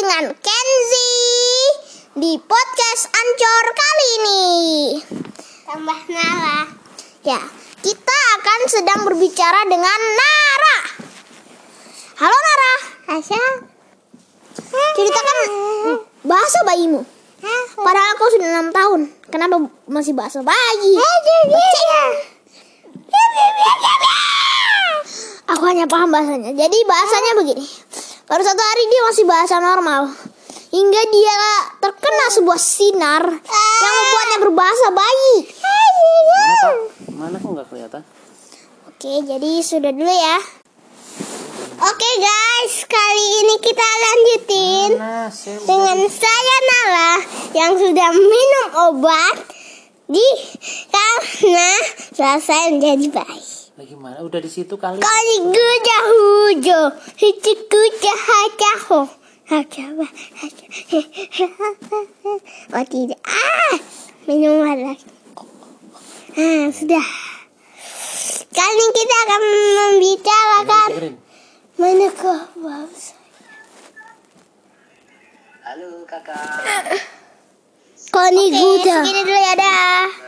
dengan Kenzi di podcast Ancor kali ini. Tambah Nara. Ya, kita akan sedang berbicara dengan Nara. Halo Nara. Asya. Hmm, ceritakan bahasa bayimu. Padahal kau sudah enam tahun. Kenapa masih bahasa bayi? Eh, Aku hanya paham bahasanya. Jadi bahasanya begini. Baru satu hari dia masih bahasa normal. Hingga dia terkena sebuah sinar yang membuatnya berbahasa bayi. Mana? Mana kok nggak kelihatan? Oke, jadi sudah dulu ya. Oke guys, kali ini kita lanjutin Mana? Dengan saya Nala yang sudah minum obat di karena rasa menjadi baik. lagi mana? Udah di situ kali. Kali guja Oh tidak, ah, minum lagi. Ah, sudah. Kali kita akan membicarakan manakah bahasa. Halo kakak. Koni guja. Segini dulu ya dah.